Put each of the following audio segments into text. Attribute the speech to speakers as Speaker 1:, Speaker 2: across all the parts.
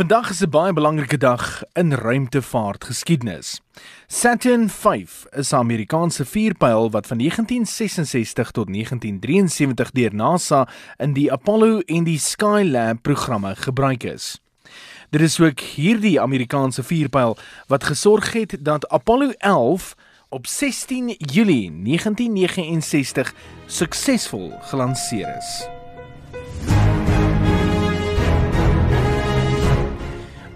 Speaker 1: Vandag is 'n baie belangrike dag in ruimtevaart geskiedenis. Saturn V is 'n Amerikaanse vuurpyl wat van 1966 tot 1973 deur NASA in die Apollo en die Skylab programme gebruik is. Dit is ook hierdie Amerikaanse vuurpyl wat gesorg het dat Apollo 11 op 16 Julie 1969 suksesvol gelanseer is.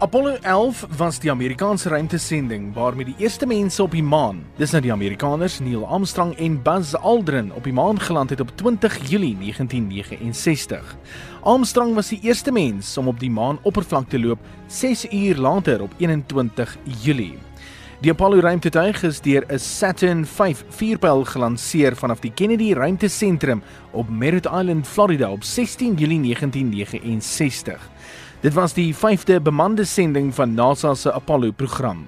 Speaker 1: Apollo 11 was die Amerikaanse ruimtesending waarmee die eerste mense op die maan, dis nou die Amerikaners Neil Armstrong en Buzz Aldrin op die maan geland het op 20 Julie 1969. Armstrong was die eerste mens om op die maan oppervlak te loop 6 uur later op 21 Julie. Die Apollo ruimtetuig is deur 'n Saturn V vuurpyl gelanseer vanaf die Kennedy Ruimtesentrum op Merritt Island, Florida op 16 Julie 1969. Dit was die 5de bemande sending van NASA se Apollo-program.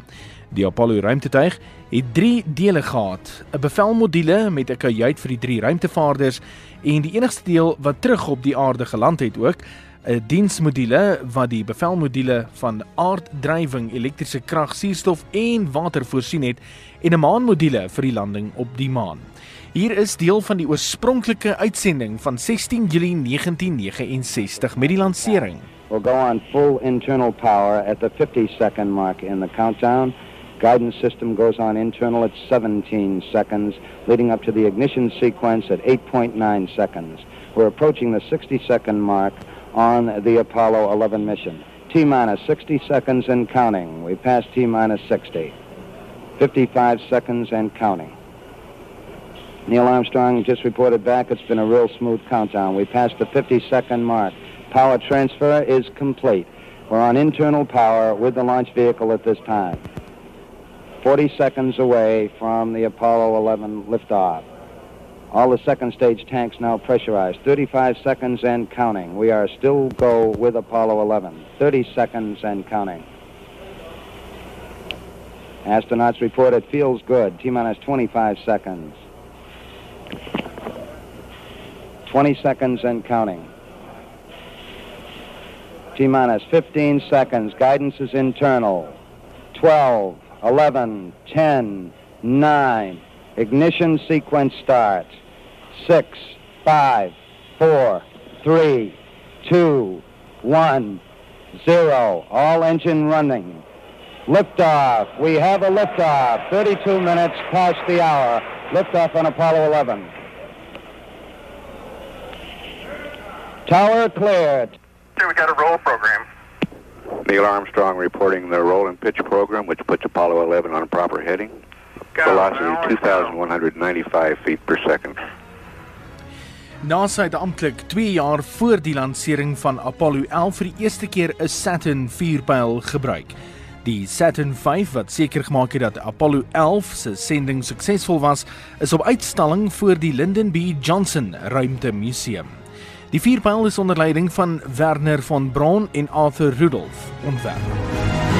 Speaker 1: Die Apollo ruimtetuig het 3 dele gehad: 'n bevelmodule met 'n kajuit vir die drie ruimtevaarders en die enigste deel wat terug op die aarde geland het ook 'n diensmodule wat die bevelmodule van aarddrywing, elektriese krag, suurstof en water voorsien het en 'n maanmodule vir die landing op die maan. Hier is deel van die oorspronklike uitsending van 16 Julie 1969 met die lansering.
Speaker 2: Will go on full internal power at the 50 second mark in the countdown. Guidance system goes on internal at 17 seconds, leading up to the ignition sequence at 8.9 seconds. We're approaching the 60 second mark on the Apollo 11 mission. T minus 60 seconds and counting. We passed T minus 60. 55 seconds and counting. Neil Armstrong just reported back it's been a real smooth countdown. We passed the 50 second mark. Power transfer is complete. We're on internal power with the launch vehicle at this time. 40 seconds away from the Apollo 11 liftoff. All the second stage tanks now pressurized. 35 seconds and counting. We are still go with Apollo 11. 30 seconds and counting. Astronauts report it feels good. T minus 25 seconds. 20 seconds and counting. T minus 15 seconds. Guidance is internal. 12, 11, 10, 9. Ignition sequence starts. 6, 5, 4, 3, 2, 1, 0. All engine running. Liftoff. We have a liftoff. 32 minutes past the hour. Liftoff on Apollo 11. Tower cleared.
Speaker 3: We got a roll program.
Speaker 4: Neil Armstrong reporting the roll and pitch program, which puts Apollo 11 on proper heading. Velocity 2,195 feet per second.
Speaker 1: NASA het amptelik 2 jaar voor die lansering van Apollo 11 vir die eerste keer 'n Saturn vuurpyl gebruik. Die Saturn V wat seker gemaak het dat Apollo 11 se sending suksesvol was, is op uitstalling voor die Lyndon B. Johnson Ruimtemuseum. Die vierpyl is onder leiding van Werner von Braun en Arthur Rudolph ontwerp.